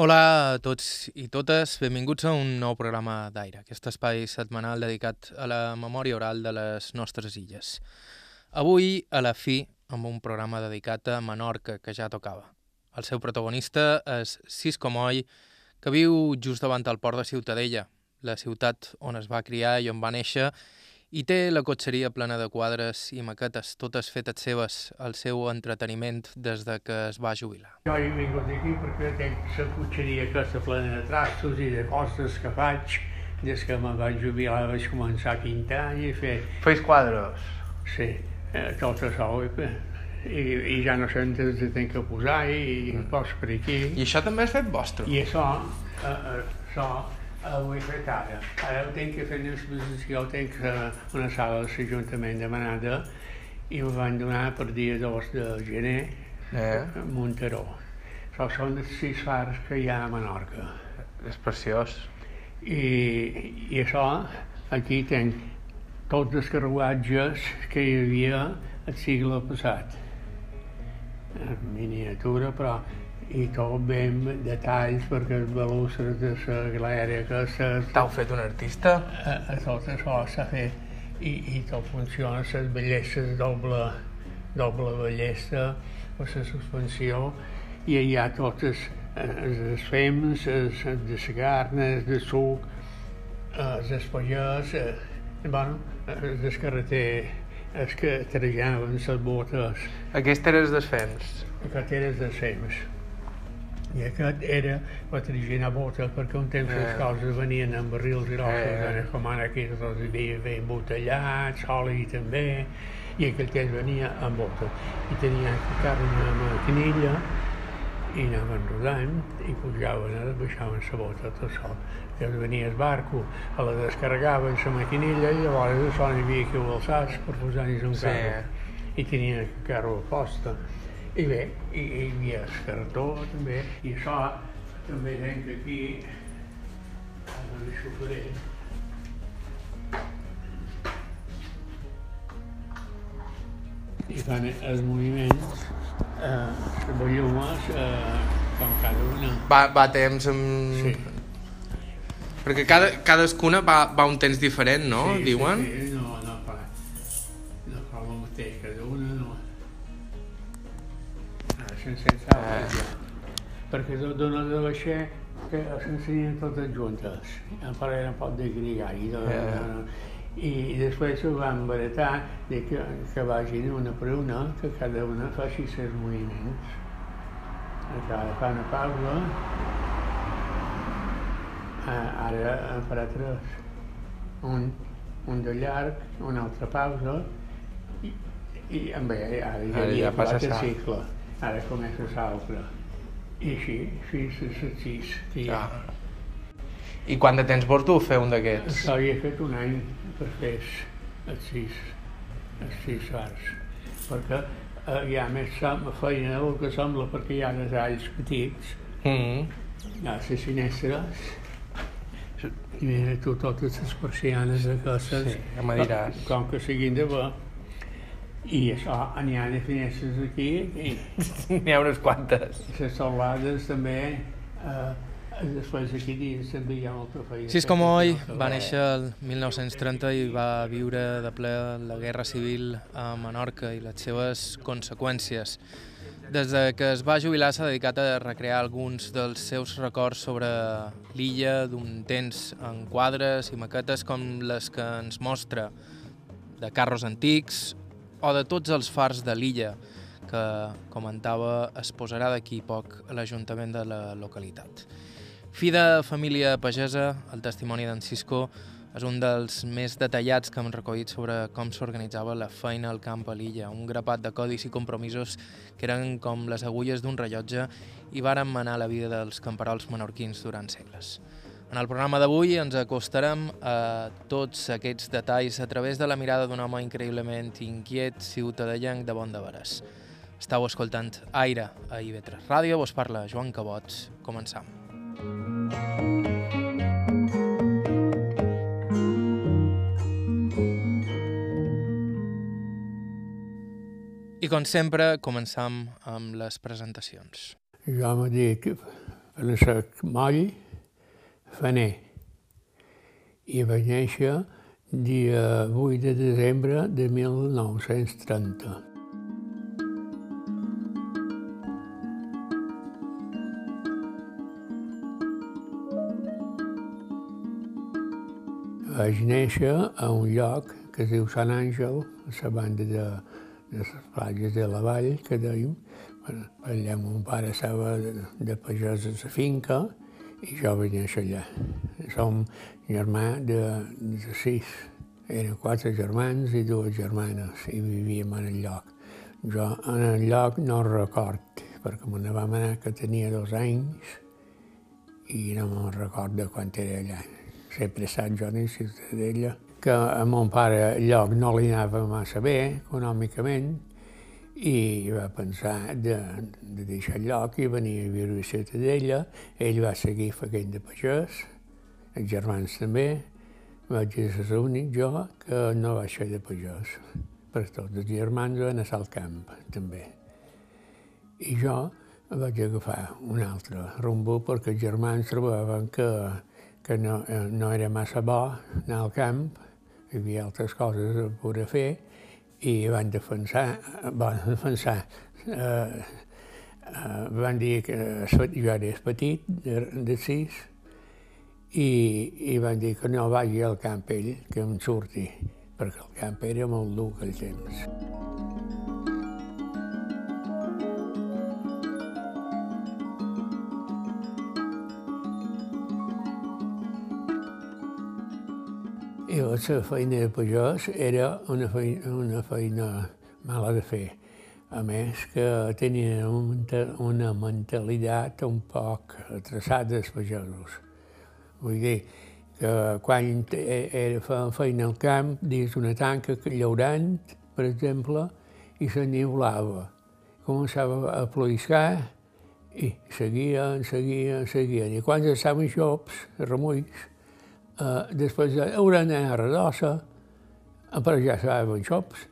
Hola a tots i totes, benvinguts a un nou programa d'Aire, aquest espai setmanal dedicat a la memòria oral de les nostres illes. Avui, a la fi, amb un programa dedicat a Menorca, que ja tocava. El seu protagonista és Cisco Moll, que viu just davant del port de Ciutadella, la ciutat on es va criar i on va néixer, i té la cotxeria plena de quadres i maquetes, totes fetes seves, al seu entreteniment des de que es va jubilar. Jo he vingut aquí perquè tinc la cotxeria aquesta plena de trastos i de coses que faig. Des que me vaig jubilar vaig començar a pintar i fer, Feis quadros? sí, eh, tot això. I, i, i ja no sé on els tinc que posar i, i poso per aquí. I això també és fet vostre? I això, eh, eh, això eh, he fet ara. Ara ho tinc que fer una exposició, tinc eh, una sala de l'Ajuntament demanada i me van donar per dia 2 de gener Eh? a Monteró. Això són els sis fars que hi ha a Menorca. És preciós. I, i això, aquí tinc tots els carruatges que hi havia al segle passat. En miniatura, però i tot ben detalls perquè els balustres de la galèria que T'heu fet un artista? a, a tot això s'ha fet i, i tot funciona, les bellesses doble, doble bellesa o la suspensió i hi ha totes els fems, els de la carn, els de suc, els espallers, eh, bueno, del carreter, els que trejaven les botes, Aquest era els desfens. aquest era els de fems. I aquest era per treginar botes, perquè un temps les coses venien en barrils i rossos, Eh. com ara tots hi havia ben embotellats, oli també, i aquell temps venia amb botes. I tenia que carn amb la canilla, i anaven rodant i pujaven, eh, baixaven la bota tot sol. Llavors venia el barco, a la descarregaven la maquinilla i llavors a sol hi havia que ho alçats per posar-hi un Sí. carro. I tenien el carro a posta. I bé, i, i hi havia el cartó també, i això també tenc aquí, ara li xufaré. I fan els moviments, eh, les llumes, eh, com cada una. Va, va temps amb... Sí. Perquè cada, cadascuna va, va un temps diferent, no? Sí, Diuen? Sí, sí, sense ja. Perquè do- dona de baixer que s'ensenyen totes juntes. En parlarem un poc de gregari. De, Eh. I després ho van baratar de que, que vagin una per una, que cada una faci els moviments. Ara fa una pausa. Ah, ara en farà tres. Un, un de llarg, una altra pausa, i, i ell, ara ja, Ara ja passa el cicle. Ara comença l'altre. I així, fins a les sis. que hi ha. Ah. I quant de temps vols tu fer un d'aquests? Això hi he fet un any per fer els sis, els sis fars. Perquè eh, hi ha més feina del que sembla perquè hi ha els alls petits, Mm. hi ha les finestres, i mira tu totes les persianes aquestes, Sí, ja com que siguin de bo. I això, n'hi ha de finestres aquí, i N'hi ha unes quantes. les solades també, eh, després aquí dins també hi ha molta feina. Cisco Moll va néixer el 1930 i va viure de ple la Guerra Civil a Menorca i les seves conseqüències. Des de que es va jubilar s'ha dedicat a recrear alguns dels seus records sobre l'illa d'un temps en quadres i maquetes com les que ens mostra de carros antics o de tots els fars de l'illa que, comentava, es posarà d'aquí poc a l'Ajuntament de la localitat. Fi de família pagesa, el testimoni d'en Cisco és un dels més detallats que hem recollit sobre com s'organitzava la feina al camp a l'illa, un grapat de codis i compromisos que eren com les agulles d'un rellotge i varen manar la vida dels camperols menorquins durant segles. En el programa d'avui ens acostarem a tots aquests detalls a través de la mirada d'un home increïblement inquiet, ciutadellenc de bon de veres. Estau escoltant Aire a IB3 Ràdio, vos parla Joan Cabot. Començam. I com sempre, començam amb les presentacions. Jo m'he dit Francesc Moll, Faner. I vaig néixer dia 8 de desembre de 1930. Vaig néixer a un lloc que es diu Sant Àngel, a la banda de, de les platges de la vall, que dèiem. Allà mon pare estava de, de pagès a la finca i jo vaig néixer allà. Som germà de, de sis. Eren quatre germans i dues germanes i vivíem en el lloc. Jo en el lloc no record, perquè me ne vam anar que tenia dos anys i no me'n recordo quan era allà. Sempre he estat jo la ciutadella que a mon pare el lloc no li anava massa bé econòmicament i va pensar de, de deixar el lloc i venir a viure a Ciutadella. Ell va seguir fent de pagès, els germans també, vaig ser l'únic jo que no vaig fer de pagès. Per tots els germans van anar al camp, també. I jo vaig agafar un altre rumbo perquè els germans trobaven que, que no, no era massa bo anar al camp, hi havia altres coses a poder fer, i van defensar, van defensar eh, eh, van dir que jo era petit, de, de sis, i, i van dir que no vagi al camp ell, que em surti, perquè el camp era molt dur aquell temps. La feina de pagès era una feina, una feina mala de fer. A més que tenien una mentalitat un poc traçada dels pagesos. Vull dir que quan era feina al camp, dins una tanca llaurant, per exemple, i se niulava. Començava a ploiscar i seguien, seguien, seguien. I quan estaven xops, remulls, Uh, després hauran d'anar a Redossa, però ja saben xops,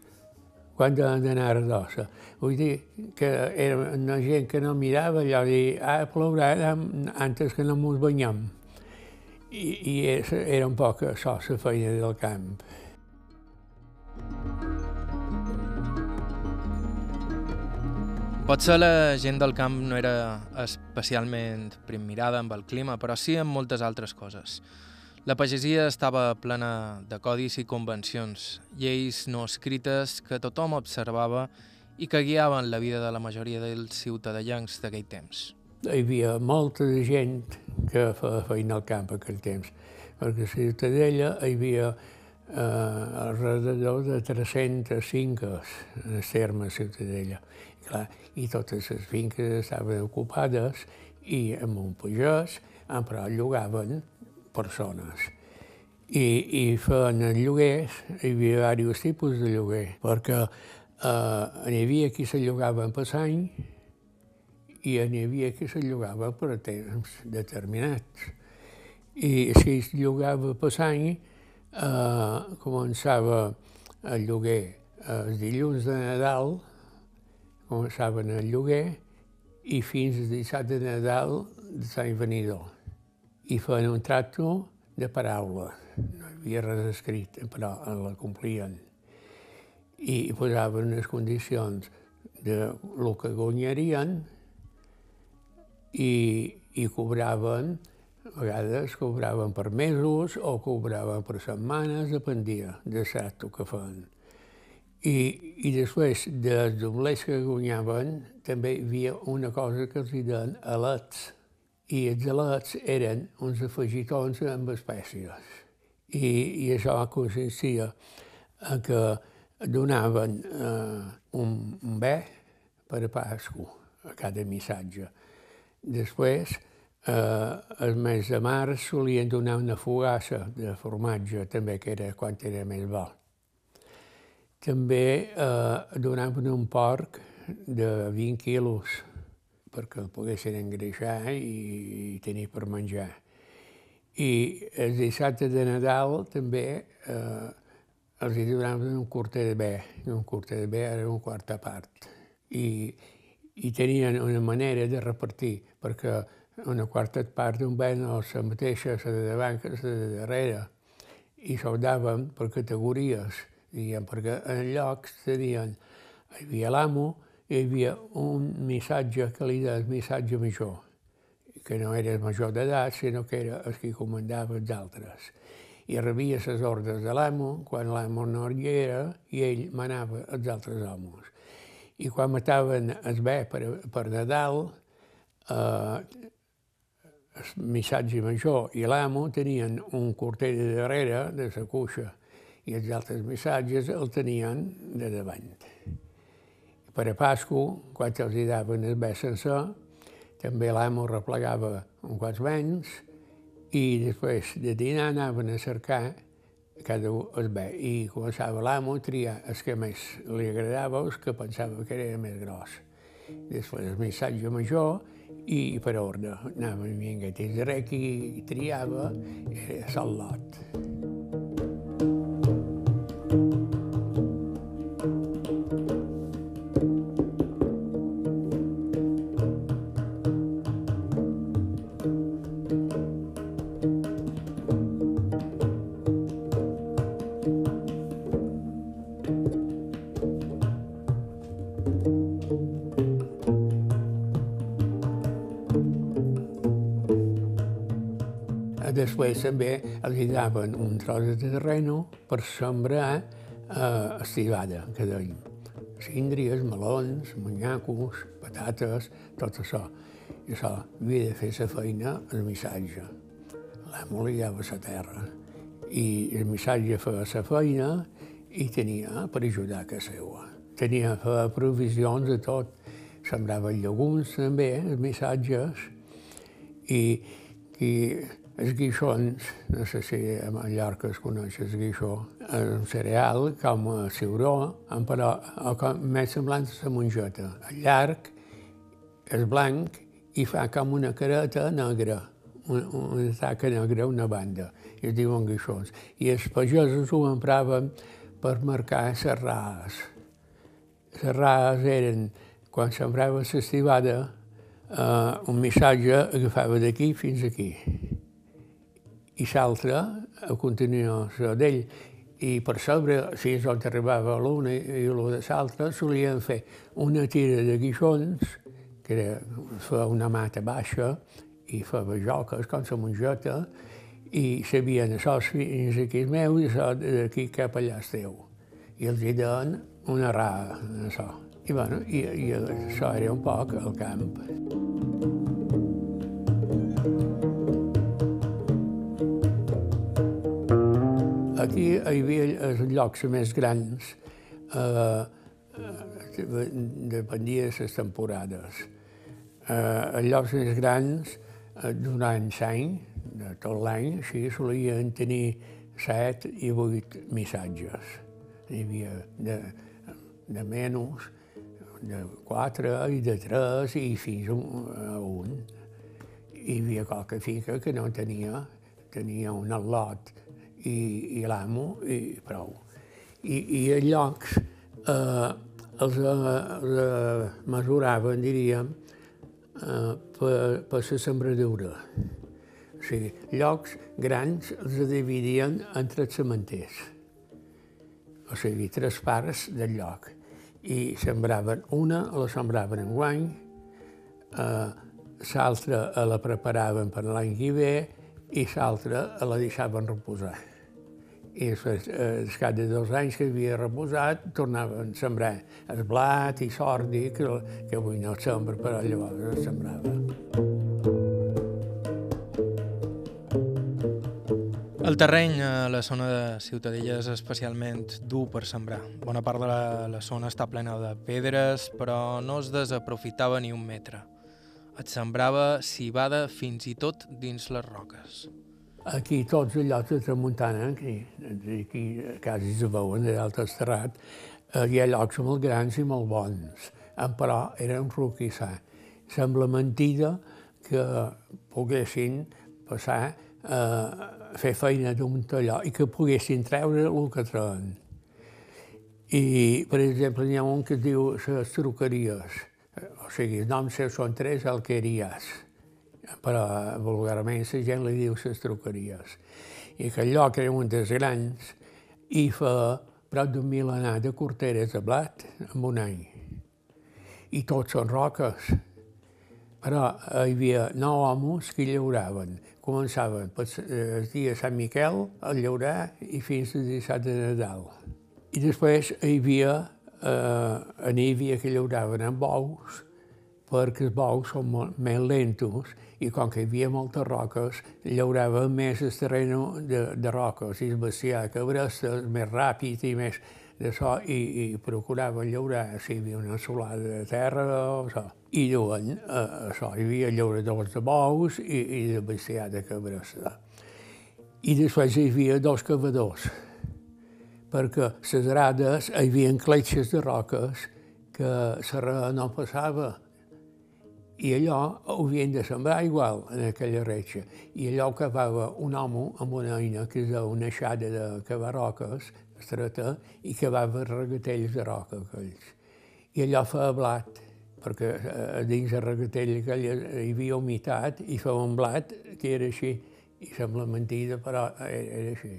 quan d'anar a Redossa. Vull dir que era una gent que no mirava allò dir, ah, plourà antes que no mos banyem. I, i era un poc això, la feina del camp. Potser la gent del camp no era especialment primmirada amb el clima, però sí amb moltes altres coses. La pagesia estava plena de codis i convencions, lleis no escrites que tothom observava i que guiaven la vida de la majoria dels ciutadans d'aquell temps. Hi havia molta gent que feia feina al camp aquell temps, perquè a Ciutadella hi havia eh, alrededor de 300 finques en terme Ciutadella. I, clar, I totes les finques estaven ocupades i amb un pagès, però llogaven persones. I, i feien lloguers, hi havia diversos tipus de lloguer, perquè eh, n'hi havia qui se llogaven per any i n'hi havia qui se llogava per temps determinats. I si es llogava per any, eh, començava el lloguer els dilluns de Nadal, començaven el lloguer i fins al dissabte de Nadal de Sant Venidor. I feien un tracto de paraula. No hi havia res escrit, però la complien. I posaven les condicions de lo que guanyarien i, i cobraven a vegades cobraven per mesos o cobraven per setmanes, dependia del tracte que feien. I, I després dels doblers que guanyaven també hi havia una cosa que els deien alets. I els alets eren uns afegitons amb espècies. I, i això consistia que donaven eh, un, un bé per a Pasco a cada missatge. Després, eh, el mes de març solien donar una fogassa de formatge, també, que era quan era més bo. També eh, donaven un porc de 20 quilos perquè el poguessin engreixar i, i tenir per menjar. I el dissabte de Nadal també eh, els hi donaven un curter de bé, un curter de bé era un quarta part. I, i tenien una manera de repartir, perquè una quarta part d'un ben o la mateixa, la de davant que la de darrere, i soldaven per categories, diguem, perquè en llocs tenien, hi havia l'amo, hi havia un missatge que li deia missatge major, que no era el major d'edat, sinó que era el que comandava els altres. I rebia les ordres de l'amo quan l'amo no hi era i ell manava els altres homes. I quan mataven el bé per, per Nadal, eh, el missatge major i l'amo tenien un cortell de darrere de la cuixa i els altres missatges el tenien de davant. Per a Pasco, quan els hi daven el bé sencer, també l'amo replegava un quants menys i després de dinar anaven a cercar cada un el bé i començava l'amo a triar el que més li agradava o el que pensava que era més gros. Després el missatge major i per ordre. Anava a mi engatés de rec i triava, era sol lot. Després també els daven un tros de terreno per sembrar eh, estivada, que deien. Síndries, melons, manyacos, patates, tot això. I això havia de fer la feina el missatge. L'amo li dava la terra i el missatge feia la feina i tenia per ajudar a seua. Tenia feia provisions de tot. Sembraven llegums també, els missatges, i, i els guixons, no sé si a Mallorca es coneix el guixó, un cereal com a ciuró, però com més semblant a la mongeta. El llarg, és blanc i fa com una careta negra, una, una taca negra una banda, i es diuen guixons. I els pagesos ho empraven per marcar les raes. Les raes eren, quan sembrava l'estivada, eh, un missatge agafava d'aquí fins aquí i l'altre a continuació d'ell. I per sobre, si és on arribava l'una i l'una de l'altra, solien fer una tira de guixons, que era fer una mata baixa, i feia joques com la mongeta, i sabien això fins aquí és meu i això d'aquí cap allà és teu. I els hi deien una raga, això. I, bueno, i, i això era un poc el camp. Aquí hi havia els llocs més grans, eh, dependia de les temporades. Eh, els llocs més grans, eh, durant l'any, de tot l'any, així solien tenir set i vuit missatges. Hi havia de, de menys, de quatre i de tres i fins a un. Hi havia qualque finca que no tenia, tenia un al·lot i, i l'amo i prou. I, i els llocs eh, els, eh, els eh, mesuraven, diríem, eh, per, per la sembradura. O sigui, llocs grans els dividien entre els cementers. O sigui, tres parts del lloc. I sembraven una, la sembraven en guany, eh, l'altra la preparaven per l'any que ve i l'altra la deixaven reposar i després, eh, cap de dos anys que havia reposat, tornaven a sembrar el blat i sordi, que, que avui no sembra, però llavors es sembrava. El terreny a la zona de Ciutadella és especialment dur per sembrar. Bona part de la, la zona està plena de pedres, però no es desaprofitava ni un metre. Et sembrava cibada fins i tot dins les roques. Aquí tots els llocs de tramuntana, aquí, aquí quasi se veuen de l'altre terrat, eh, hi ha llocs molt grans i molt bons, però era un roquissar. Sembla mentida que poguessin passar a eh, fer feina d'un talló i que poguessin treure el que treuen. I, per exemple, n'hi ha un que es diu les truqueries, o sigui, els noms són tres alqueries, però vulgarment la gent li diu les truqueries. I aquell lloc era un dels grans i fa prop d'un milenar de corteres de blat en un any. I tots són roques. Però hi havia nou homes que llauraven. Començaven el dia Sant Miquel a llaurar i fins al dissabte de Nadal. I després hi havia, eh, n'hi havia que llauraven amb bous, perquè els bous són molt més lentos i com que hi havia moltes roques, llaurava més el terreny de, de roques i bestiar que bresta més ràpid i més de so, i, i procurava llaurar si hi havia una solada de terra o so. I llavors, eh, això, hi havia llauradors de bous i, i de bestiar de cabresta. I després hi havia dos cavadors, perquè les grades hi havia cletxes de roques que la no passava i allò havien de sembrar igual en aquella reixa. I allò cavava un home amb una eina que és una aixada de cavar roques estreta i cavava regatells de roca aquells. I allò feia blat, perquè a dins el regatell aquell hi havia humitat i feia un blat que era així, i sembla mentida, però era així.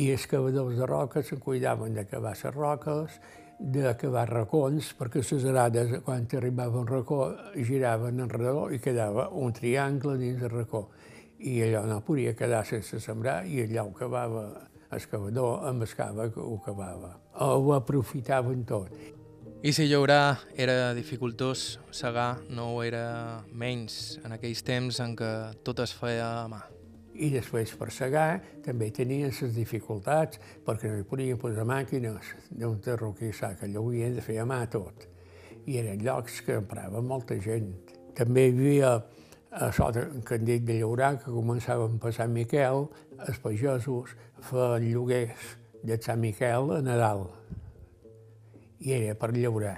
I els cavadors de roques se cuidaven de cavar les roques, d'acabar racons, perquè les arades, quan arribava un racó, giraven en redó i quedava un triangle dins del racó. I allò no podia quedar sense sembrar i allò ho cavava el cavador amb el cava que ho cavava. Ho aprofitaven tot. I si llaurar era dificultós, segar no ho era menys en aquells temps en què tot es feia a mà. I després per segar també tenien les dificultats perquè no hi podien posar màquines d'un terroquissar, que allò ho havien de fer a mà tot. I eren llocs que emprava molta gent. També hi havia això que han dit de llaurar, que començaven per Sant Miquel, els pagesos feien lloguers de Sant Miquel a Nadal. I era per llaurar.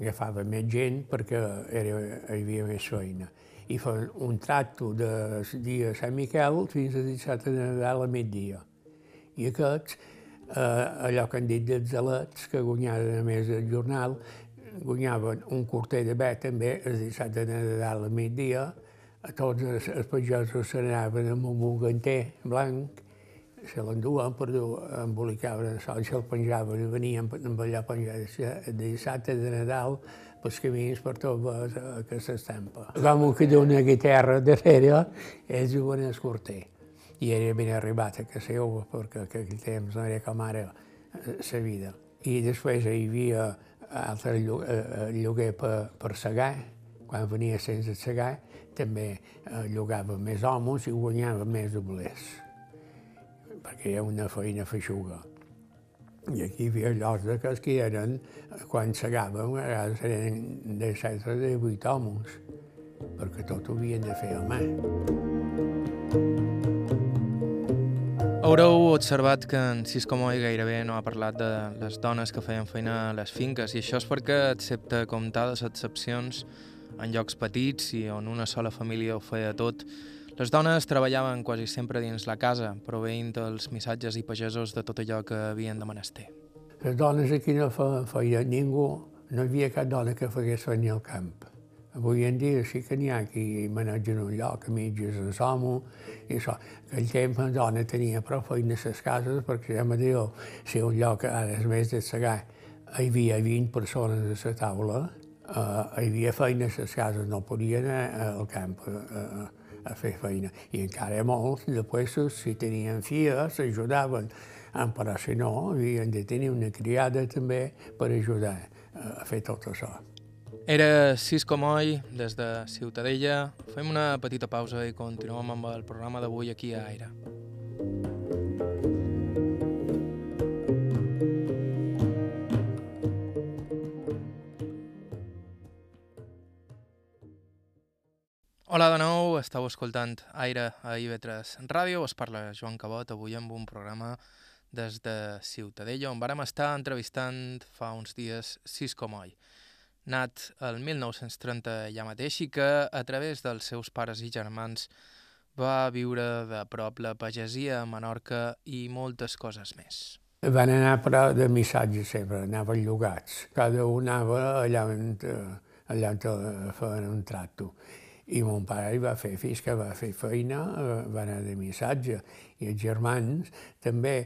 Agafava més gent perquè era, hi havia més feina i fan un tracto de dia de Sant Miquel fins a dissabte de Nadal a migdia. I aquests, eh, allò que han dit dels zelets, que guanyaven a més el jornal, guanyaven un quarter de bé també el dissabte de Nadal a migdia, a tots els, els pagesos se n'anaven amb un buganter blanc, se l'enduen per dur, embolicaven el sol, se'l penjaven i venien amb allò penjat de dissabte de Nadal pels camins per tot aquesta estampa. Com que una guitarra darrere, ells juguen el corter. I era ben arribat a casa seva, perquè aquell temps no era com ara la vida. I després hi havia altre lloguer per, per segar, quan venia sense segar, també llogava més homes i guanyava més doblers, perquè era una feina feixuga. I aquí hi havia llocs de cas que eren, quan vegades eren de set o de vuit homes, perquè tot ho havien de fer a mà. Haureu observat que en Cisco Moy gairebé no ha parlat de les dones que feien feina a les finques, i això és perquè, excepte comptades excepcions, en llocs petits i on una sola família ho feia tot, les dones treballaven quasi sempre dins la casa, proveint els missatges i pagesos de tot allò que havien de menester. Les dones aquí no feia ningú, no hi havia cap dona que fegués feina al camp. Avui en dia sí que n'hi ha qui manegen un lloc a mitges en somo, i això. Aquell temps la dona tenia prou feina a les cases, perquè ja me diu, si un lloc ara és més de segar, hi havia 20 persones a la taula, uh, hi havia feina a les cases, no podien anar al camp. Uh, a fer feina. I encara molts, després, si tenien filles, ajudaven, però si no, havien de tenir una criada també per ajudar a fer tot això. Era Cisco Moll, des de Ciutadella. Fem una petita pausa i continuem amb el programa d'avui aquí a Aire. Hola de nou, estàu escoltant Aire a IB3 Ràdio, us parla Joan Cabot, avui amb un programa des de Ciutadella, on vàrem estar entrevistant fa uns dies Cisco Moll. Nat el 1930 ja mateix i que, a través dels seus pares i germans, va viure de prop la pagesia a Menorca i moltes coses més. Van anar però de missatge sempre, anaven llogats. Cada un anava allà on, allà on feien un tracto I mon pare hi va fer, fins que va fer feina, eh, va anar de missatge. I els germans també,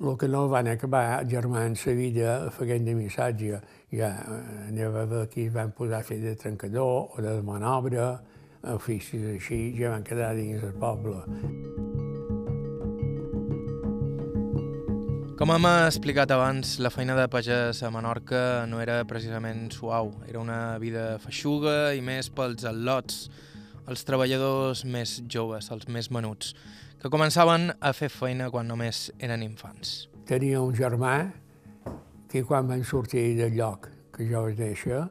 el que no van acabar, els germans la vida fent de missatge, ja eh, anava a veure qui van posar a fer de trencador o de manobra, oficis així, ja van quedar dins el poble. Com hem explicat abans, la feina de pagès a Menorca no era precisament suau. Era una vida feixuga i més pels al·lots, els treballadors més joves, els més menuts, que començaven a fer feina quan només eren infants. Tenia un germà que quan van sortir del lloc que jo vaig néixer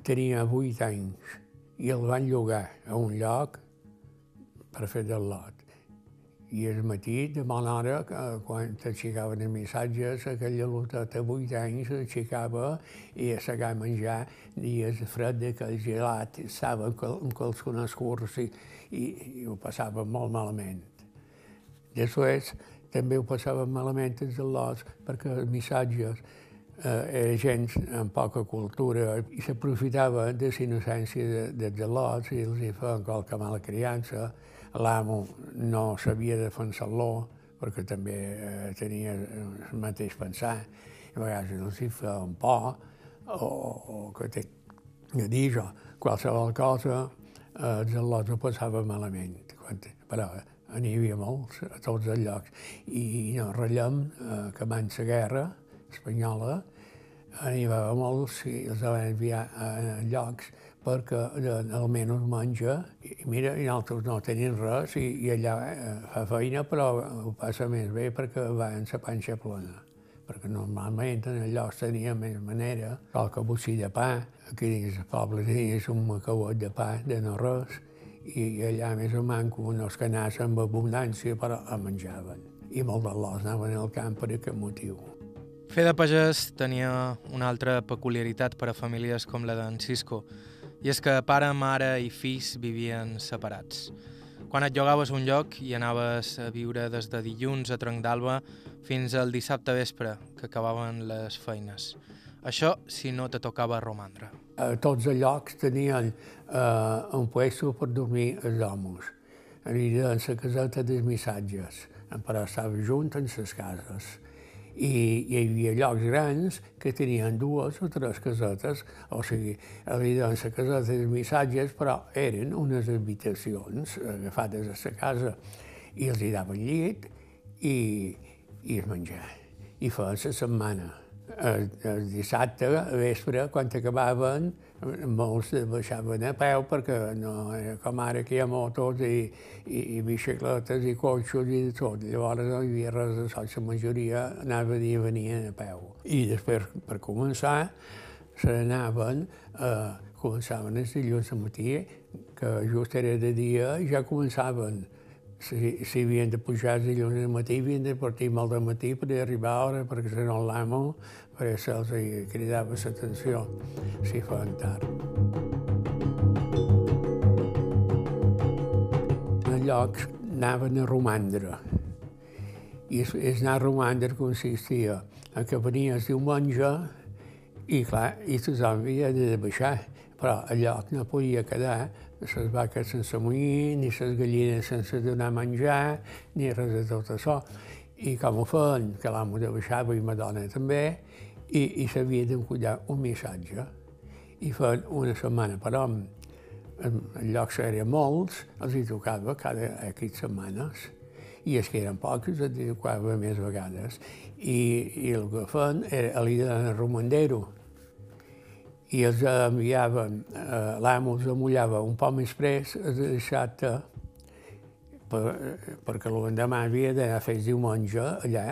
tenia vuit anys i el van llogar a un lloc per fer del lot i el matí, de bona hora, quan t'aixecaven els missatges, aquella luta de vuit anys s'aixecava i a sacar a menjar dies fred de que el gelat estava amb qualsevol curs i, i, i ho passava molt malament. Després també ho passava malament els al·lots perquè els missatges eh, era gent amb poca cultura i s'aprofitava de la innocència dels al·lots i els feien qualque mala criança l'amo no sabia defensar-lo perquè també eh, tenia el mateix pensar. A vegades els hi feia un por o, o que té que dir jo, qualsevol cosa eh, els al·lots ho passava malament. Però n'hi havia molts a tots els llocs. I no ratllem eh, que abans la guerra espanyola n'hi havia molts i els van enviar a llocs perquè almenys menja, i mira, i nosaltres no tenim res, i, i allà eh, fa feina, però ho passa més bé perquè va en la panxa plena perquè normalment en allò tenia més manera, qualque bocí de pa, aquí dins el poble tenies un macauet de pa, de no res, i allà més o manco unes canars amb abundància, però el menjaven. I molt de l'os anaven al camp per aquest motiu. Fer de pagès tenia una altra peculiaritat per a famílies com la d'en Cisco, i és que pare, mare i fills vivien separats. Quan et llogaves un lloc i anaves a viure des de dilluns a Tronc d'Alba fins al dissabte vespre, que acabaven les feines. Això si no te tocava romandre. A tots els llocs tenien eh, un puesto per dormir els homes. Aniria en la caseta dels missatges, però estava junt en les cases i hi havia llocs grans que tenien dues o tres casetes, o sigui, havia la caseta dels missatges, però eren unes habitacions agafades a la casa i els hi daven llit i, i el menjar. I feien la setmana. El, el dissabte, a vespre, quan acabaven, molts baixaven a peu perquè no era com ara que hi ha motos i, i, i bicicletes i cotxos i de tot. Llavors no hi havia res de sol, la majoria anava i venien a peu. I després, per començar, se n'anaven, eh, començaven els dilluns al matí, que just era de dia, i ja començaven si, si havien de pujar els dilluns al matí, havien de partir molt de matí per arribar a hora, perquè si no l'amo perquè se'ls cridava l'atenció si feien tard. En llocs anaven a romandre. I és anar a romandre consistia en que venia el diumenge i, clar, i tothom havia de baixar, però el lloc no podia quedar les vaques sense moir, ni les gallines sense donar menjar, ni res de tot això. I com ho feien, que l'amo de baixava i ma dona també, i, i s'havia d'encollar un missatge. I fa una setmana per hom, en llocs eren molts, els hi tocava cada X setmanes. I els que eren pocs els hi tocava més vegades. I, i el que feien era l'ida de Romandero. I els enviaven, eh, l'amo els amullava un poc més pres, els deixat per, perquè l'endemà havia d'anar a fer diumenge allà,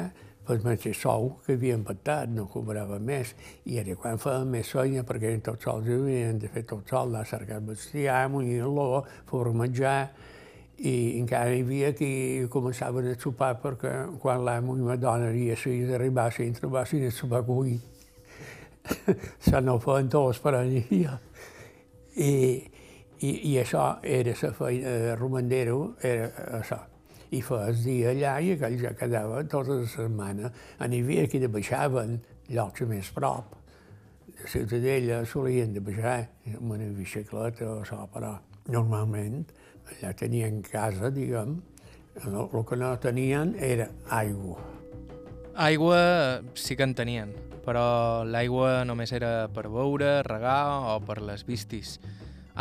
el mateix sou que havien pactat, no cobrava més, i era quan feien més feina, perquè eren tots sols i havien de fer tot sol, anar a cercar bestiar, munyir-lo, formatjar, i encara hi havia qui començaven a sopar perquè quan l'amo i la dona havia seguit arribassin, trobassin el sopar cuit. Se no feien tots, n'hi havia. I, i, I això era la feina de Romandero, era això i fes dia allà i aquell ja quedava tota la setmana. N'hi havia qui de baixaven llocs més prop. De Ciutadella solien de baixar amb una bicicleta o això, però normalment, allà tenien casa, diguem, el, el que no tenien era aigua. Aigua sí que en tenien, però l'aigua només era per beure, regar o per les vistis.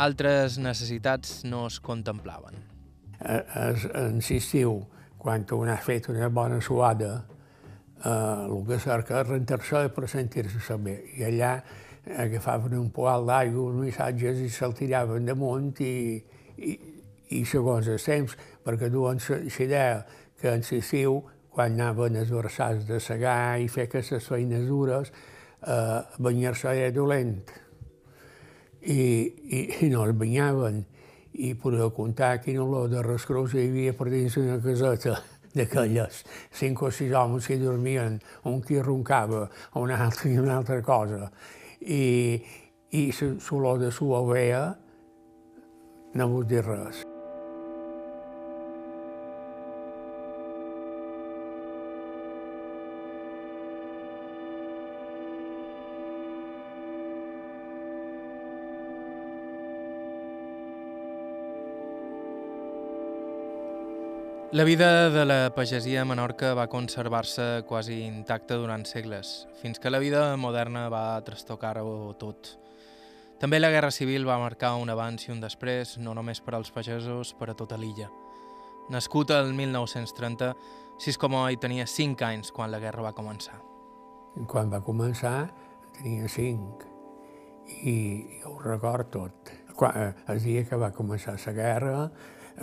Altres necessitats no es contemplaven. Es, en l'estiu, quan un ha fet una bona suada, eh, el que cerca és rentar-se per sentir-se bé. I allà agafaven un poal d'aigua, uns missatges, i se'l tiraven damunt i, i, i segons els temps, perquè duen idea que en l'estiu, quan anaven esverçats de segar i fer aquestes feines dures, eh, banyar-se era dolent. I, i, i no es banyaven. I podeu comptar quin olor de rescrós hi havia per dins una caseta d'aquelles. Cinc o sis homes que dormien, un qui roncava, un altre i una altra cosa i, i l'olor de ovella no vull dir res. La vida de la pagesia a Menorca va conservar-se quasi intacta durant segles, fins que la vida moderna va trastocar-ho tot. També la Guerra Civil va marcar un abans i un després, no només per als pagesos, per a tota l'illa. Nascut el 1930, Siscomó hi tenia 5 anys quan la guerra va començar. Quan va començar tenia 5 i, i ho record tot. Quan, eh, el dia que va començar la guerra,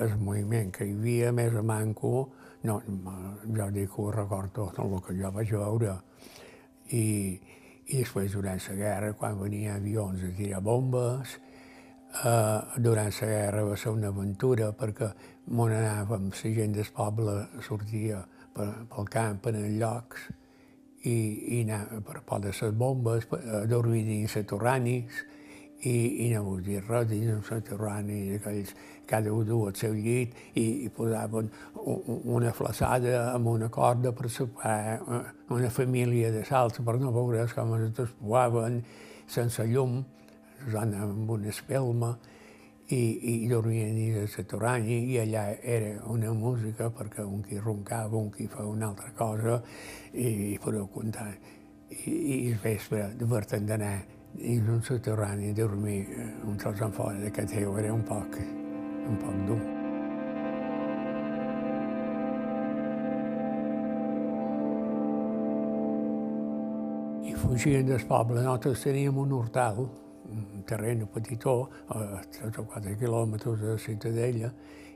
el moviment que hi havia més a manco, no, jo dic que ho recordo tot el que jo vaig veure. I, i després, durant la guerra, quan venien avions a tirar bombes, eh, durant la guerra va ser una aventura perquè m'on anàvem, la gent del poble sortia per, pel camp en els llocs i, i anava per por de les bombes, a dormir dins les torranis, i, i no vull dir res dins el soterrani, aquells, cada un du al seu llit i, i posaven una flaçada amb una corda per sopar una família de salts per no veure com es despoaven sense llum, zona amb una espelma, i, i dormien dins el soterrani i allà era una música perquè un qui roncava, un qui fa una altra cosa i, i podeu comptar. I, i el vespre divertint d'anar in un sotterraneo dormì un tros fora de categoria un poc, un poc dur. I fugien del poble. Nosaltres teníem un hortal, un terreno petitó, a 3 o 4 quilòmetres de la ciutadella,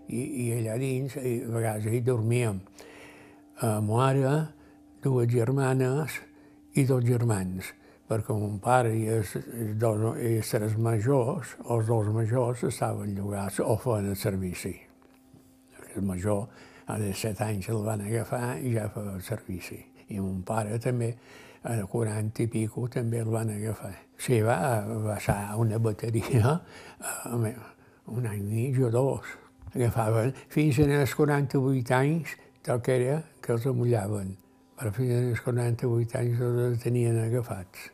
i, i allà dins, i a vegades hi dormíem. A mare, dues germanes i dos germans perquè mon pare i els, dos, i els majors, els dos majors, estaven llogats o feien el servici. El major, a de set anys el van agafar i ja feia el servici. I mon pare també, a 40 i pico, també el van agafar. Sí, va baixar una bateria un any i mig o dos. Agafaven fins als 48 anys, tot que era que els amullaven. Però fins als 48 anys els tenien agafats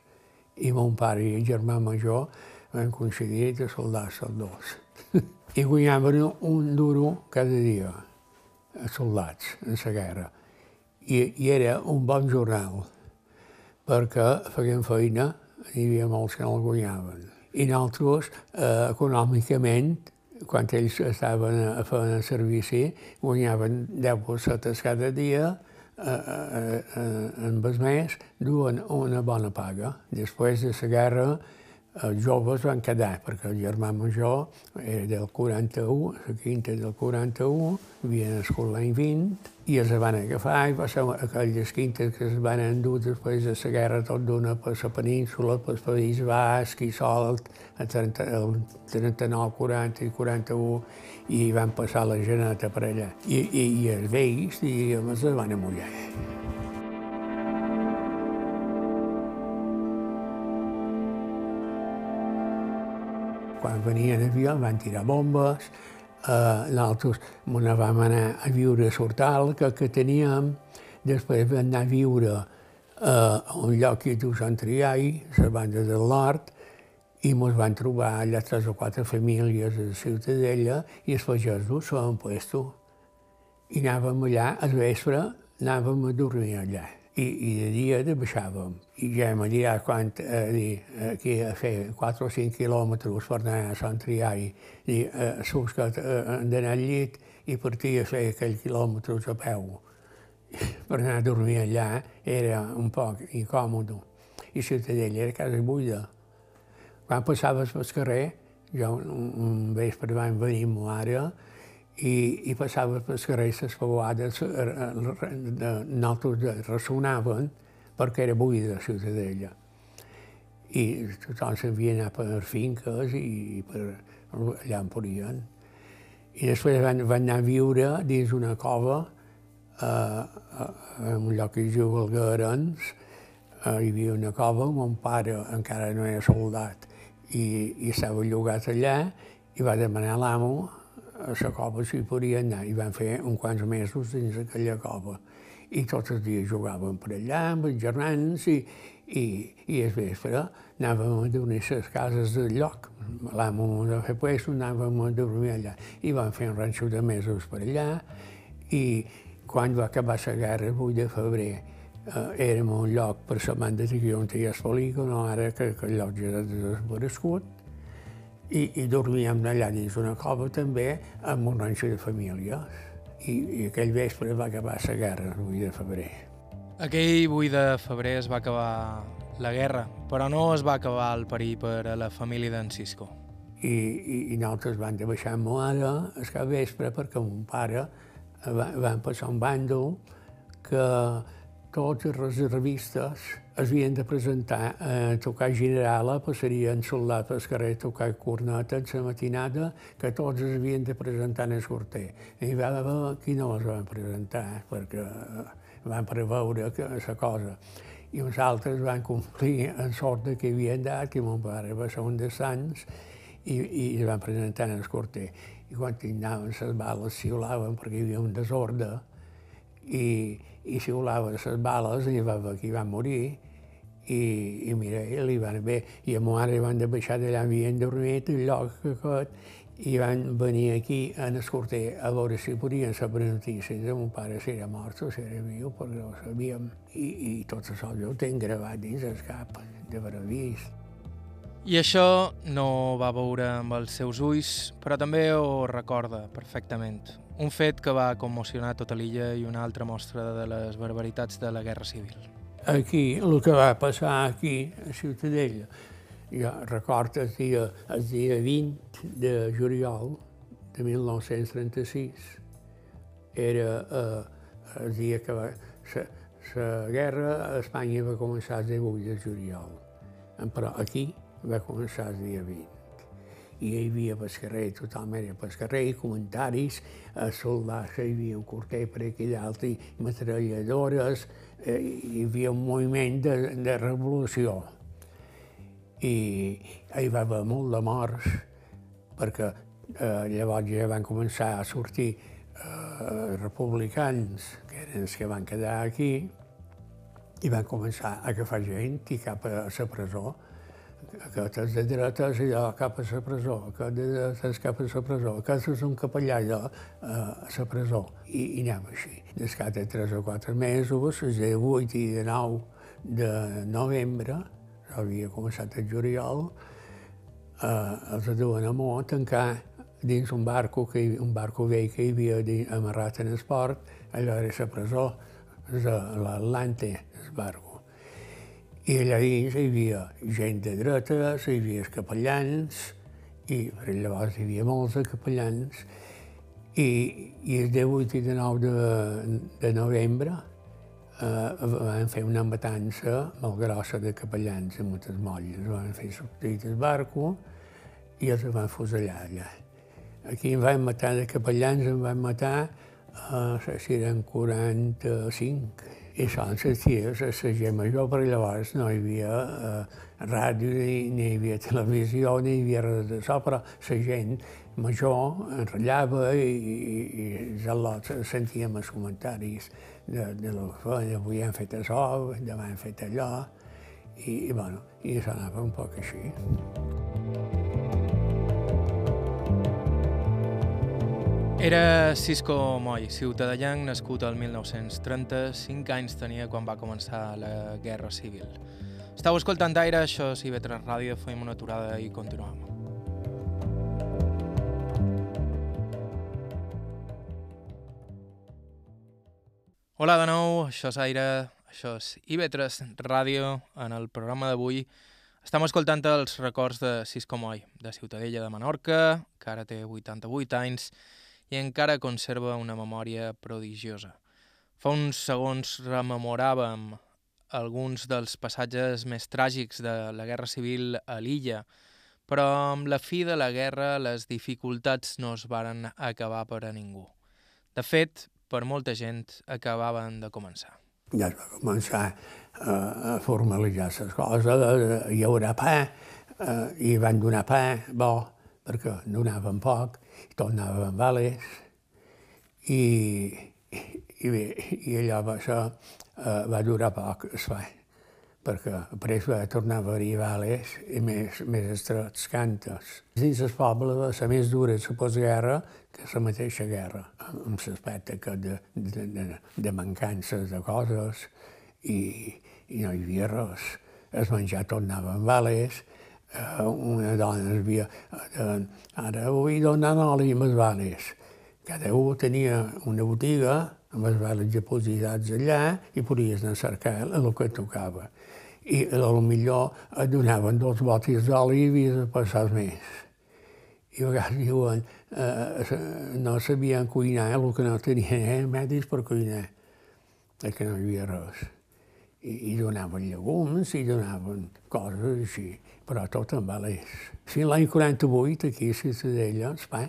i mon pare i el germà major van aconseguir de soldar-se els dos. I guanyaven un duro cada dia, a soldats, en la guerra. I, I era un bon jornal, perquè feien feina, hi havia molts que no el guanyaven. I nosaltres, eh, econòmicament, quan ells estaven a fer el servici, guanyaven 10 pessetes cada dia, eh, eh, en els més duen una bona paga. Després de la guerra, els joves van quedar, perquè el germà major era del 41, la quinta del 41, havia nascut l'any 20, i els van agafar i va ser aquelles quintes que es van endur després de la guerra tot d'una per la península, pel País Basc i Solt, el 39, 40 i 41, i van passar la geneta per allà. I, i, i els vells, diguem, es van amullar. Quan venien avions van tirar bombes, eh, nosaltres ne vam anar a viure a Sortal, que, teníem, després vam anar a viure eh, a un lloc que diu Sant Triai, la banda del nord, i ens van trobar allà tres o quatre famílies a la Ciutadella i els pagesos s'ho han puesto. I anàvem allà, al vespre, anàvem a dormir allà. I, i de dia baixàvem. I ja hem dirà quan, a dir, aquí a fer 4 o 5 quilòmetres per anar a Sant Triari, i eh, surts que eh, d'anar al llit i partir a fer aquells quilòmetres a peu. per anar a dormir allà era un poc incòmode. I Ciutadella era casa buida quan passaves pel carrer, jo un, un vespre vam venir amb ma mare i, i passaves pel carrer les pauades nosaltres ressonaven perquè era buida la ciutadella. I tothom s'havia anat per finques i per allà on podien. I després van, van anar a viure dins una cova eh, en un lloc que es diu Alguerens, eh, hi havia una cova, mon pare encara no era soldat, i, i estava llogat allà i va demanar l'amo la cova si podia anar i van fer uns quants mesos dins aquella cova i tots els dies jugàvem per allà amb els germans i, i, i el vespre anàvem a dormir a les cases del lloc. L'amo va fer puesto, anàvem a dormir allà. I vam fer un ranxo de mesos per allà i quan va acabar la guerra, el 8 de febrer, eh, érem un lloc per la banda que on hi ha el polígon, ara que, que el lloc ja ha desaparegut, i, i dormíem allà dins una cova també amb un ranxo de famílies. I, i aquell vespre va acabar la guerra, el 8 de febrer. Aquell 8 de febrer es va acabar la guerra, però no es va acabar el perill per a la família d'en Cisco. I, i, i nosaltres vam de baixar amb mare el cap vespre perquè mon pare va, van passar un bàndol que tots els reservistes havien de presentar a tocar generala, passarien soldat pel carrer a tocar corneta en la matinada, que tots es havien de presentar en el sorter. I va haver qui no els van presentar, perquè van preveure que la cosa. I uns altres van complir en sort de que havien dat, que mon pare va ser un de sants, i, i es van presentar en el corter. I quan anaven les bales xiulaven perquè hi havia un desordre, i, i xiulava les bales i va hi va morir i, i mira, li van bé. I a ma mare van de baixar d'allà, havien dormit el lloc aquest, i van venir aquí en el corter a veure si podien saber notícies de mon pare si era mort o si era viu, perquè ho sabíem. I, i tot això jo ho tenc gravat dins el cap, d'haver vist. I això no va veure amb els seus ulls, però també ho recorda perfectament. Un fet que va commocionar tota l'illa i una altra mostra de les barbaritats de la Guerra Civil. Aquí, el que va passar aquí, a Ciutadella, jo recordo el dia, el dia 20 de juliol de 1936, era eh, el dia que va, la guerra a Espanya va començar el 18 de juliol. Però aquí va començar el dia 20. I hi havia pel carrer, tothom era pel carrer, i comentaris, a soldats, hi havia un corter per aquí dalt, i metralladores, eh, hi havia un moviment de, de revolució. I hi va haver molt de morts, perquè eh, llavors ja van començar a sortir eh, republicans, que eren els que van quedar aquí, i van començar a agafar gent i cap a la presó aquest és de dretes i allò cap a la presó, aquest dretes cap a la presó, aquest és un capellà allò eh, a la presó. I, i anem així. Des de tres o quatre mesos, els de 8 i de 9 de novembre, havia començat el juliol, eh, els duen a Mó tancar dins un barco, que, un barco vell que hi havia amarrat en el port, allò era la presó, l'Atlante, el barco. I allà dins hi havia gent de dretes, hi havia capellans, i llavors hi havia molts de capellans, i, i el 18 i 19 de, de novembre eh, van fer una matança molt grossa de capellans a moltes molles. Van fer sortir del barco i els van fusellar allà. Aquí em van matar de capellans, em van matar, eh, si eren 45, i això en les ties, a la gent major, perquè llavors no hi havia eh, ràdio, ni, ni hi havia televisió, ni hi havia res d'això, però la gent major enrotllava i, i, i els sentíem els comentaris de, de lo que feien, avui hem fet això, demà hem fet allò, i, i, bueno, i això anava un poc així. Era Cisco Moy, ciutadellanc nascut al 1930, 5 anys tenia quan va començar la Guerra Civil. Estau escoltant Aire, això és IB3 Ràdio, fem una aturada i continuem. Hola de nou, això és Aire, això és IB3 Ràdio. En el programa d'avui estem escoltant els records de Cisco Moy, de Ciutadella de Menorca, que ara té 88 anys i encara conserva una memòria prodigiosa. Fa uns segons rememoràvem alguns dels passatges més tràgics de la Guerra Civil a l'illa, però amb la fi de la guerra les dificultats no es varen acabar per a ningú. De fet, per molta gent acabaven de començar. Ja es va començar uh, a formalitzar les coses, uh, hi haurà pa, uh, i van donar pa bo, perquè donaven poc, i tornaven vales, i, i, bé, i allò va, això, uh, va durar poc, es fa perquè després va tornar a haver-hi vales i més, més estrets cantes. Dins el poble, la més dura la postguerra que la mateixa guerra, amb l'aspecte que de, de, de, de mancances de coses i, i no hi havia res. El menjar tornava en vales, eh, una dona havia... Eh, ara vull donar oli amb els vales. Cada un tenia una botiga amb els vales depositats allà i podies anar a cercar el que tocava i a millor et donaven dos botis d'oli i havies de passar més. I a vegades diuen, eh, no sabien cuinar, el que no tenien eh, medis per cuinar, perquè no hi havia res. I, i donaven llegums i donaven coses així, però tot en valés. Fins l'any 48, aquí a Ciutadella, el pa,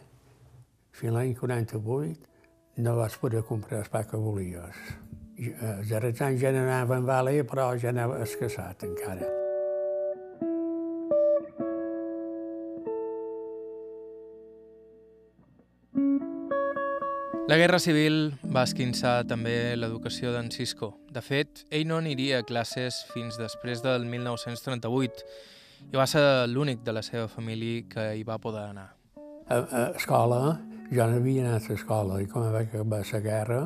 fins l'any 48, no vas poder comprar el pa que volies els darrers anys ja n'anava en vale, però ja anava escassat encara. La Guerra Civil va esquinçar també l'educació d'en Cisco. De fet, ell no aniria a classes fins després del 1938 i va ser l'únic de la seva família que hi va poder anar. A, a escola, jo no havia anat a escola i com va acabar la guerra,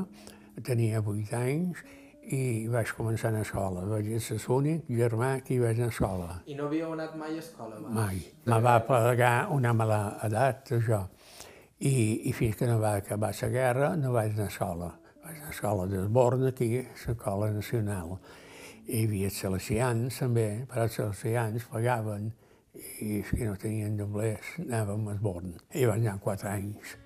tenia 8 anys i vaig començar a escola. Vaig ser l'únic germà que hi vaig anar a escola. I no havíeu anat mai a escola? Va? Mai. Me va plegar una mala edat, això. I, I fins que no va acabar la guerra no vaig anar a escola. Vaig anar a escola d'Esborn, aquí, l'escola nacional. Hi havia salesians també, però els salesians pagaven i els que no tenien doblers anàvem a Esborn. I vaig anar quatre anys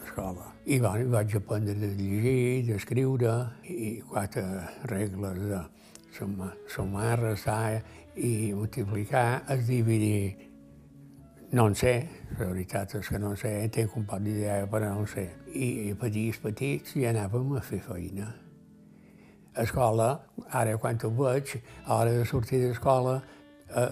l'escola. I bueno, vaig aprendre de llegir, d'escriure, i quatre regles de sumar, restar i multiplicar, es dividir. No en sé, la veritat és que no en sé, tinc un poc d'idea, però no en sé. I petits, petits, ja anàvem a fer feina. Escola, ara quan ho veig, a l'hora de sortir d'escola, eh,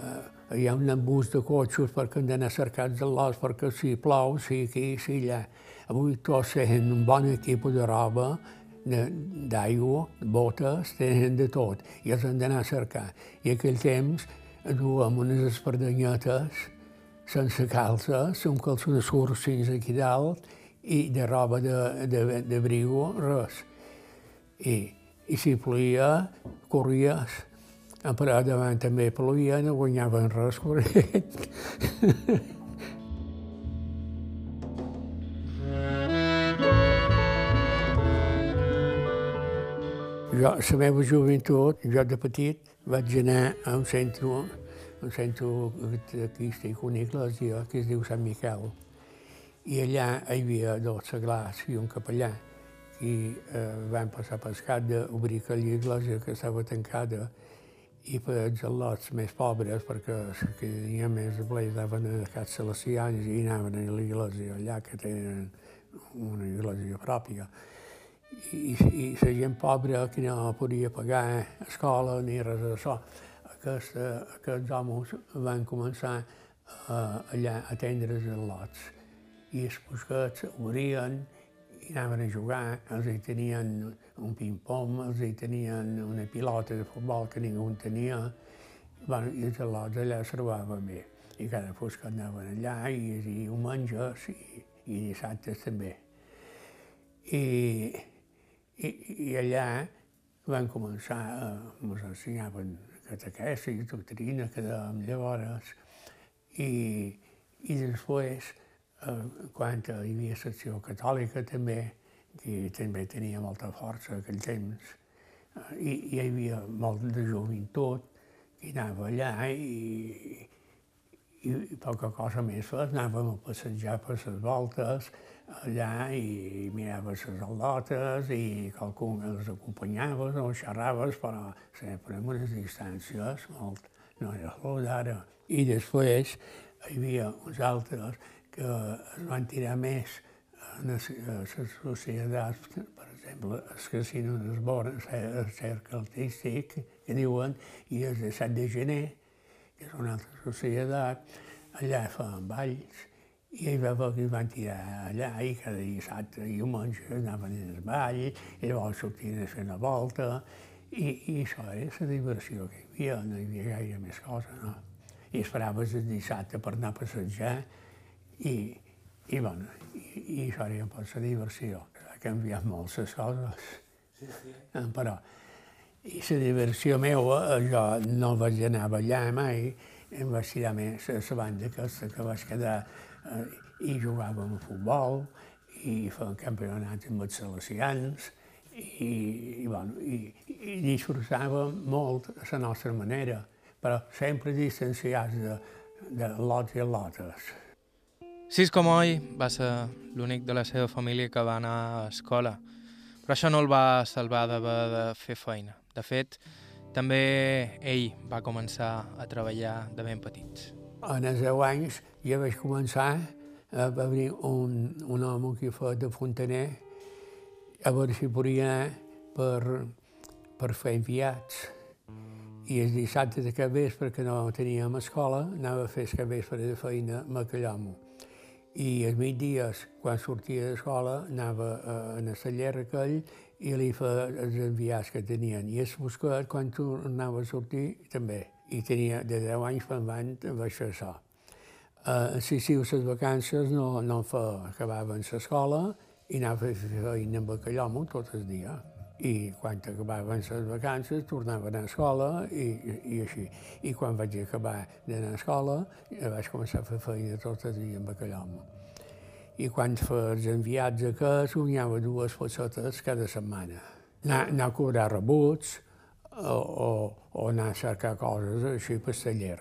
hi ha un embús de cotxos perquè han d'anar cercats de l'os perquè si plou, si aquí, si allà. Avui tots tenen un bon equip de roba, d'aigua, botes, tenen de tot, i els han d'anar a cercar. I aquell temps duem unes espardanyetes sense calces, amb calçones curts fins aquí dalt, i de roba de, de, de brigo, res. I, i si ploia, corries. Però davant també ploia, no guanyaven res corrent. Jo, la meva joventut, jo de petit, vaig anar a un centre, un centre artístic, una església que es diu Sant Miquel. I allà hi havia dos seglars i un capellà. I eh, van passar per cap d'obrir aquella església que estava tancada i per els al·lots més pobres, perquè que tenia més pleix anaven a casa salesians i anaven a l'església allà, que tenen una església pròpia i, i la gent pobra que no podia pagar escola ni res d'això. Aquest, aquests homes van començar uh, allà a atendre els lots i els busquets obrien anaven a jugar, els hi tenien un ping-pong, els hi tenien una pilota de futbol que ningú en tenia, bueno, i els lots allà es trobaven bé. I cada fosca anaven allà i, i diumenges i, i dissabtes també. I, i, i allà van començar, a, ens ensenyaven catequesi, doctrina, que dèiem llavors, i, i després, eh, quan hi havia secció catòlica també, que també tenia molta força aquell temps, i, i hi havia molt de joventut, i anava allà i, i, i poca cosa més anàvem a passejar per les voltes allà i miraves les al·lotes i qualcun els acompanyaves o xerraves, però sempre amb unes distàncies molt, no era el d'ara. I després hi havia uns altres que es van tirar més a les, societats, per exemple, els casinos d'Esbora, el cercle artístic, que diuen, i el de 7 de gener, que és una altra societat, allà feien balls, i hi va haver que van tirar allà, i cada dissabte i diumenge anaven al ball, i llavors sortien a fer una volta, i, i això era la diversió que hi havia, no hi havia gaire més cosa, no? I esperaves el dissabte per anar a passejar, i, i, bueno, i, i això era la diversió. Ha canviat molt les coses, sí, sí. Eh, però i la diversió meva, jo no vaig anar a ballar mai, em vaig tirar més a la banda aquesta que vaig quedar eh, i jugàvem a futbol i fèiem campionats amb els salesians i, i, bueno, i, i disfrutàvem molt a la nostra manera, però sempre distanciats de, de lots i lotes. Cisco Moll va ser l'únic de la seva família que va anar a escola, però això no el va salvar d'haver de fer feina. De fet, també ell va començar a treballar de ben petits. En els 10 anys ja vaig començar a venir un, un home que fa de fontaner a veure si podia per, per fer enviats. I el dissabte de cap vespre, que no teníem escola, anava a fer el cap vespre de feina a Macallomo. I els migdies, quan sortia d'escola, anava a, a la celler aquell i li feia els enviats que tenien. I el buscat, quan tornava a sortir, també. I tenia de 10 anys per avant vaig fer això. Uh, si sí, les vacances no, no fa, acabaven l'escola i anava a fer feina amb Bacallomo tot el dia. I quan acabaven les vacances tornava a escola i, i, així. I quan vaig acabar d'anar a escola vaig començar a fer feina tot el dia amb Bacallomo i quan fes enviats a cas guanyava dues pessetes cada setmana. Anar, anar a cobrar rebuts o, o, o anar a cercar coses així per taller.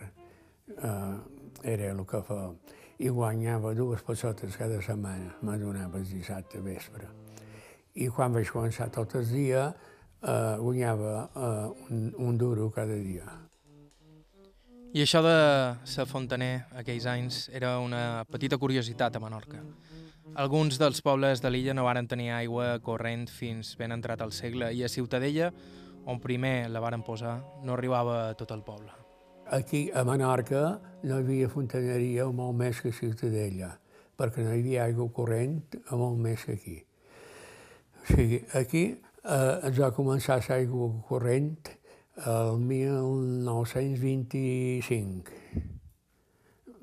Uh, era el que feia. I guanyava dues pessetes cada setmana, me donava el dissabte vespre. I quan vaig començar tot el dia, uh, guanyava uh, un, un duro cada dia. I això de ser fontaner aquells anys era una petita curiositat a Menorca. Alguns dels pobles de l'illa no varen tenir aigua corrent fins ben entrat al segle i a Ciutadella, on primer la varen posar, no arribava a tot el poble. Aquí a Menorca no hi havia fontaneria molt més que a Ciutadella, perquè no hi havia aigua corrent molt més que aquí. Sigui, aquí eh, ens va començar l'aigua corrent el 1925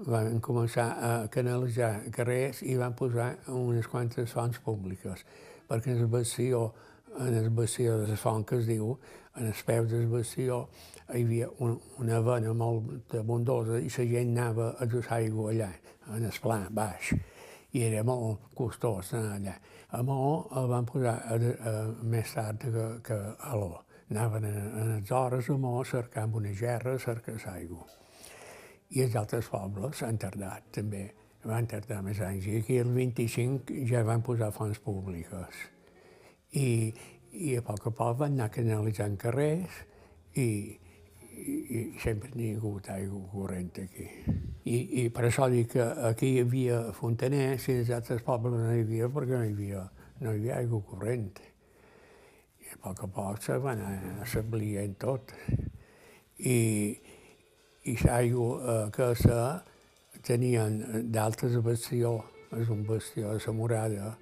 van començar a canalitzar carrers i van posar unes quantes fonts públiques, perquè en el bastió, en el bastió de les fonts que es diu, en els peus del bastió hi havia un, una vena molt abundosa i la gent anava a dusar aigua allà, en el pla baix, i era molt costós anar allà. A Mó el van posar a, a, més tard que, que a l'O. Anaven a, a les hores a Mó cercant una gerra, cercant aigua i els altres pobles han tardat també, van tardar més anys. I aquí el 25 ja van posar fonts públiques. I, i a poc a poc van anar canalitzant carrers i, i, sempre n'hi ha hagut aigua corrent aquí. I, I per això dic que aquí hi havia fontaners i els altres pobles no hi havia perquè no hi havia, no hi havia aigua corrent. I a poc a poc se van en tot. I, i l'aigua eh, que se tenien d'altres bastió, és un bastió de la murada,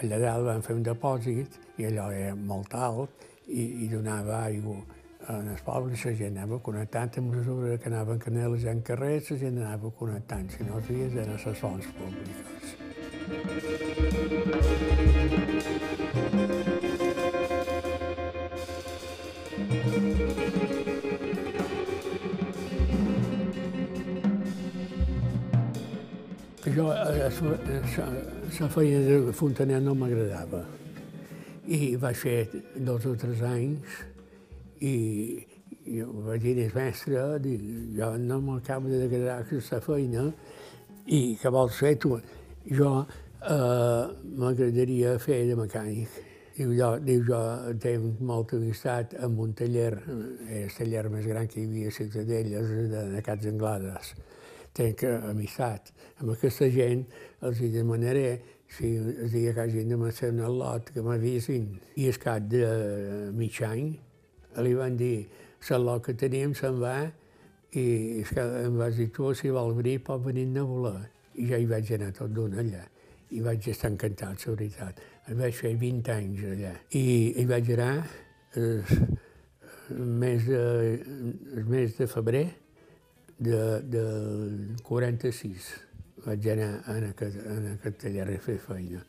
allà dalt van fer un depòsit i allò era molt alt i, i donava aigua en els pobles la gent anava connectant amb mesura que anaven canant la gent carrer, la gent anava connectant, si no els dies eren les fonts públiques. Jo, la feina de fontaner no m'agradava. I va ser dos o tres anys i, i vaig dir al mestre, dic, jo no m'acabo d'agradar aquesta feina i què vols fer tu? Jo eh, m'agradaria fer de mecànic. Diu, jo, diu, jo tinc molta amistat amb un taller, el taller més gran que hi havia a Ciutadelles, de, de Cats Anglades. Tinc amistat amb aquesta gent, els hi demanaré si el dia que hagin de en el lot que m'avisin. I al cap de mig any li van dir el lot que teníem se'n va i és que em vas dir tu si vol venir pot venir a voler. I ja hi vaig anar tot d'una allà i vaig estar encantat, la veritat. Em vaig fer 20 anys allà. I hi vaig anar el, el mes, de, el mes de febrer de, del 46 vaig anar en aquest, en aquest taller a fer feina.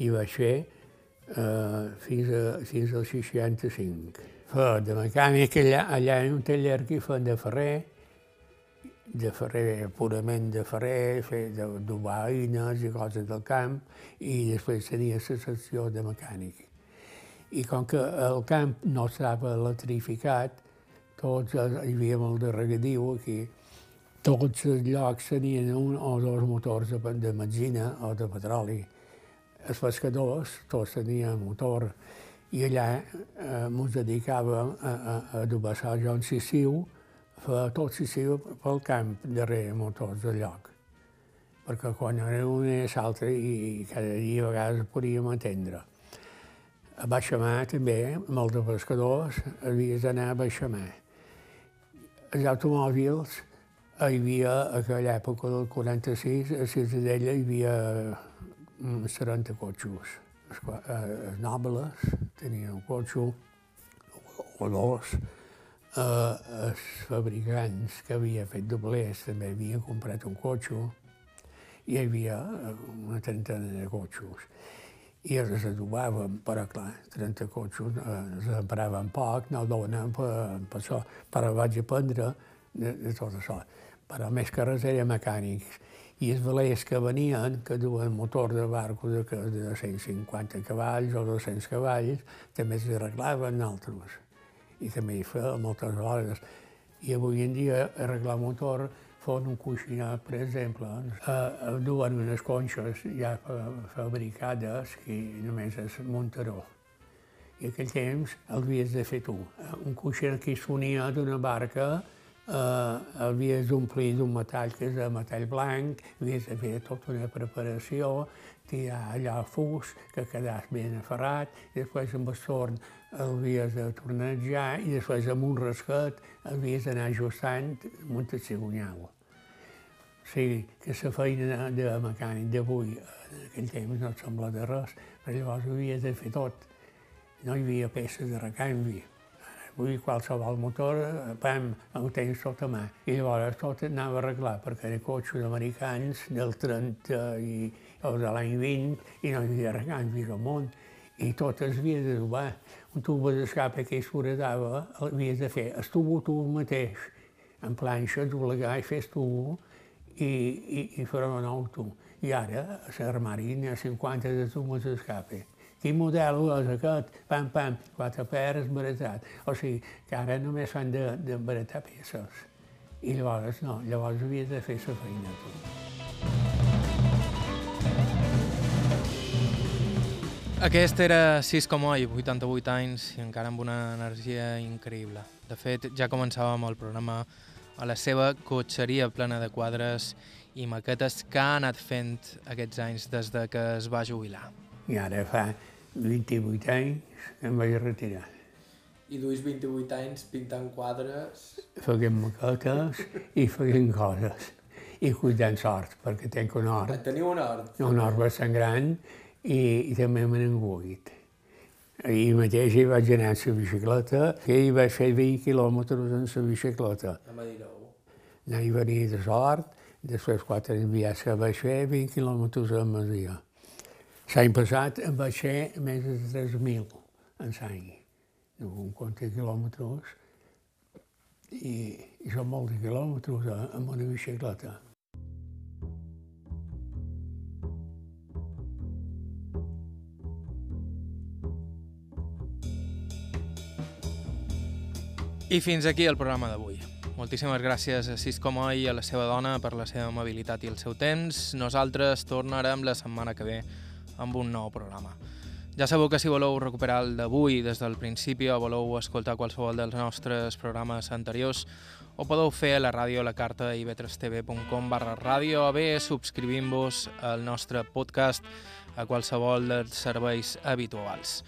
I vaig fer uh, fins, a, fins al 65. Fa de mecànic allà, allà en un taller que fan de ferrer, de ferrer, purament de ferrer, fer de eines i coses del camp, i després tenia la secció de mecànic. I com que el camp no estava electrificat, tots hi havia molt de regadiu aquí, tots els llocs tenien un o dos motors de, de benzina o de petroli. Els pescadors tots tenien motor i allà eh, ens dedicàvem a, a, a dubassar jo en Sissiu, fa tot Sissiu pel camp darrere motors del lloc. Perquè quan era un i l'altre i cada dia a vegades podíem atendre. A Baixamà també, molts de pescadors, havies d'anar a Baixamà. Els automòbils, hi havia, a aquella època del 46, a Ciutadella hi havia uns 30 cotxos. Els nobles tenien cotxe, o dos. Eh, els fabricants que havia fet doblers també havien comprat un cotxe hi havia una trentena de cotxos. I els adobàvem, però clar, 30 cotxos eh, els empraven poc, no donen per, per això, però vaig aprendre de, de tot això. Però més carretera mecànics. I els velers que venien, que duen motor de barco de, de 150 cavalls o 200 cavalls, també s'arreglaven altres. I també hi feia moltes hores. I avui en dia arreglar motor fon un coixinat, per exemple, eh, duen unes conxes ja fabricades que només és muntaró. I aquell temps el havies de fer tu. Un coixinat que sonia d'una barca eh, havies d'omplir d'un metall que és de metall blanc, havies de fer tota una preparació, tirar allà fus que quedàs ben aferrat, i després amb el torn el havies de tornejar i després amb un rasquet havies d'anar ajustant amb el cigonyau. O sigui, que la feina de mecànic d'avui, en aquell temps, no et sembla de res, però llavors ho havies de fer tot. No hi havia peces de recanvi. Avui qualsevol motor, pam, ho tens tot a mà. I llavors tot anava a arreglar, perquè eren cotxes americans del 30 i, o de l'any 20 i no hi havia recanvis al món. I tot es havia de trobar. Un tubo d'escape que es foradava, l'havies de fer el tubo tu mateix, en planxa, doblegar i fes tubo, i, i, i fer un nou tu. I ara, a l'armari n'hi ha 50 de tubos d'escape. Quin model és aquest? Pam, pam, quatre peres baratat. O sigui, que ara només fan de, de baratar peces. I llavors no, llavors havia de fer la feina tu. Aquest era Sis Comoy, 88 anys i encara amb una energia increïble. De fet, ja començàvem el programa a la seva cotxeria plena de quadres i maquetes que ha anat fent aquests anys des de que es va jubilar. I ara fa 28 anys em vaig retirar. I duis 28 anys pintant quadres... Feien maquetes i feien coses. I cuidant sort, perquè tenc un hort. Teniu un hort? Un hort bastant gran i, i també me n'enguit. Ahir mateix hi vaig anar amb la bicicleta, que hi vaig fer 20 quilòmetres en la bicicleta. A Madirou. Anar i venir de sort, després quatre enviats que vaig fer 20 quilòmetres a Masia. L'any passat em vaig fer més de 3.000 en l'any un compte de quilòmetres, i, i són molts quilòmetres eh, amb una bicicleta. I fins aquí el programa d'avui. Moltíssimes gràcies a Cisco Moll i a la seva dona per la seva amabilitat i el seu temps. Nosaltres tornarem la setmana que ve amb un nou programa. Ja sabeu que si voleu recuperar el d'avui des del principi o voleu escoltar qualsevol dels nostres programes anteriors, ho podeu fer a la ràdio a la carta ivetrestv.com barra ràdio o bé subscrivint-vos al nostre podcast a qualsevol dels serveis habituals.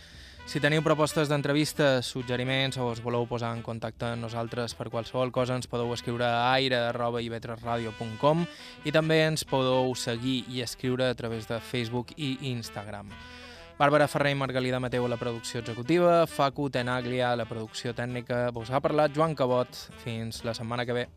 Si teniu propostes d'entrevistes, suggeriments o us voleu posar en contacte amb nosaltres per qualsevol cosa, ens podeu escriure a aire.ivetresradio.com i també ens podeu seguir i escriure a través de Facebook i Instagram. Bàrbara Ferrer i Margalida Mateu a la producció executiva, Facu Tenaglia a la producció tècnica, vos ha parlat Joan Cabot. Fins la setmana que ve.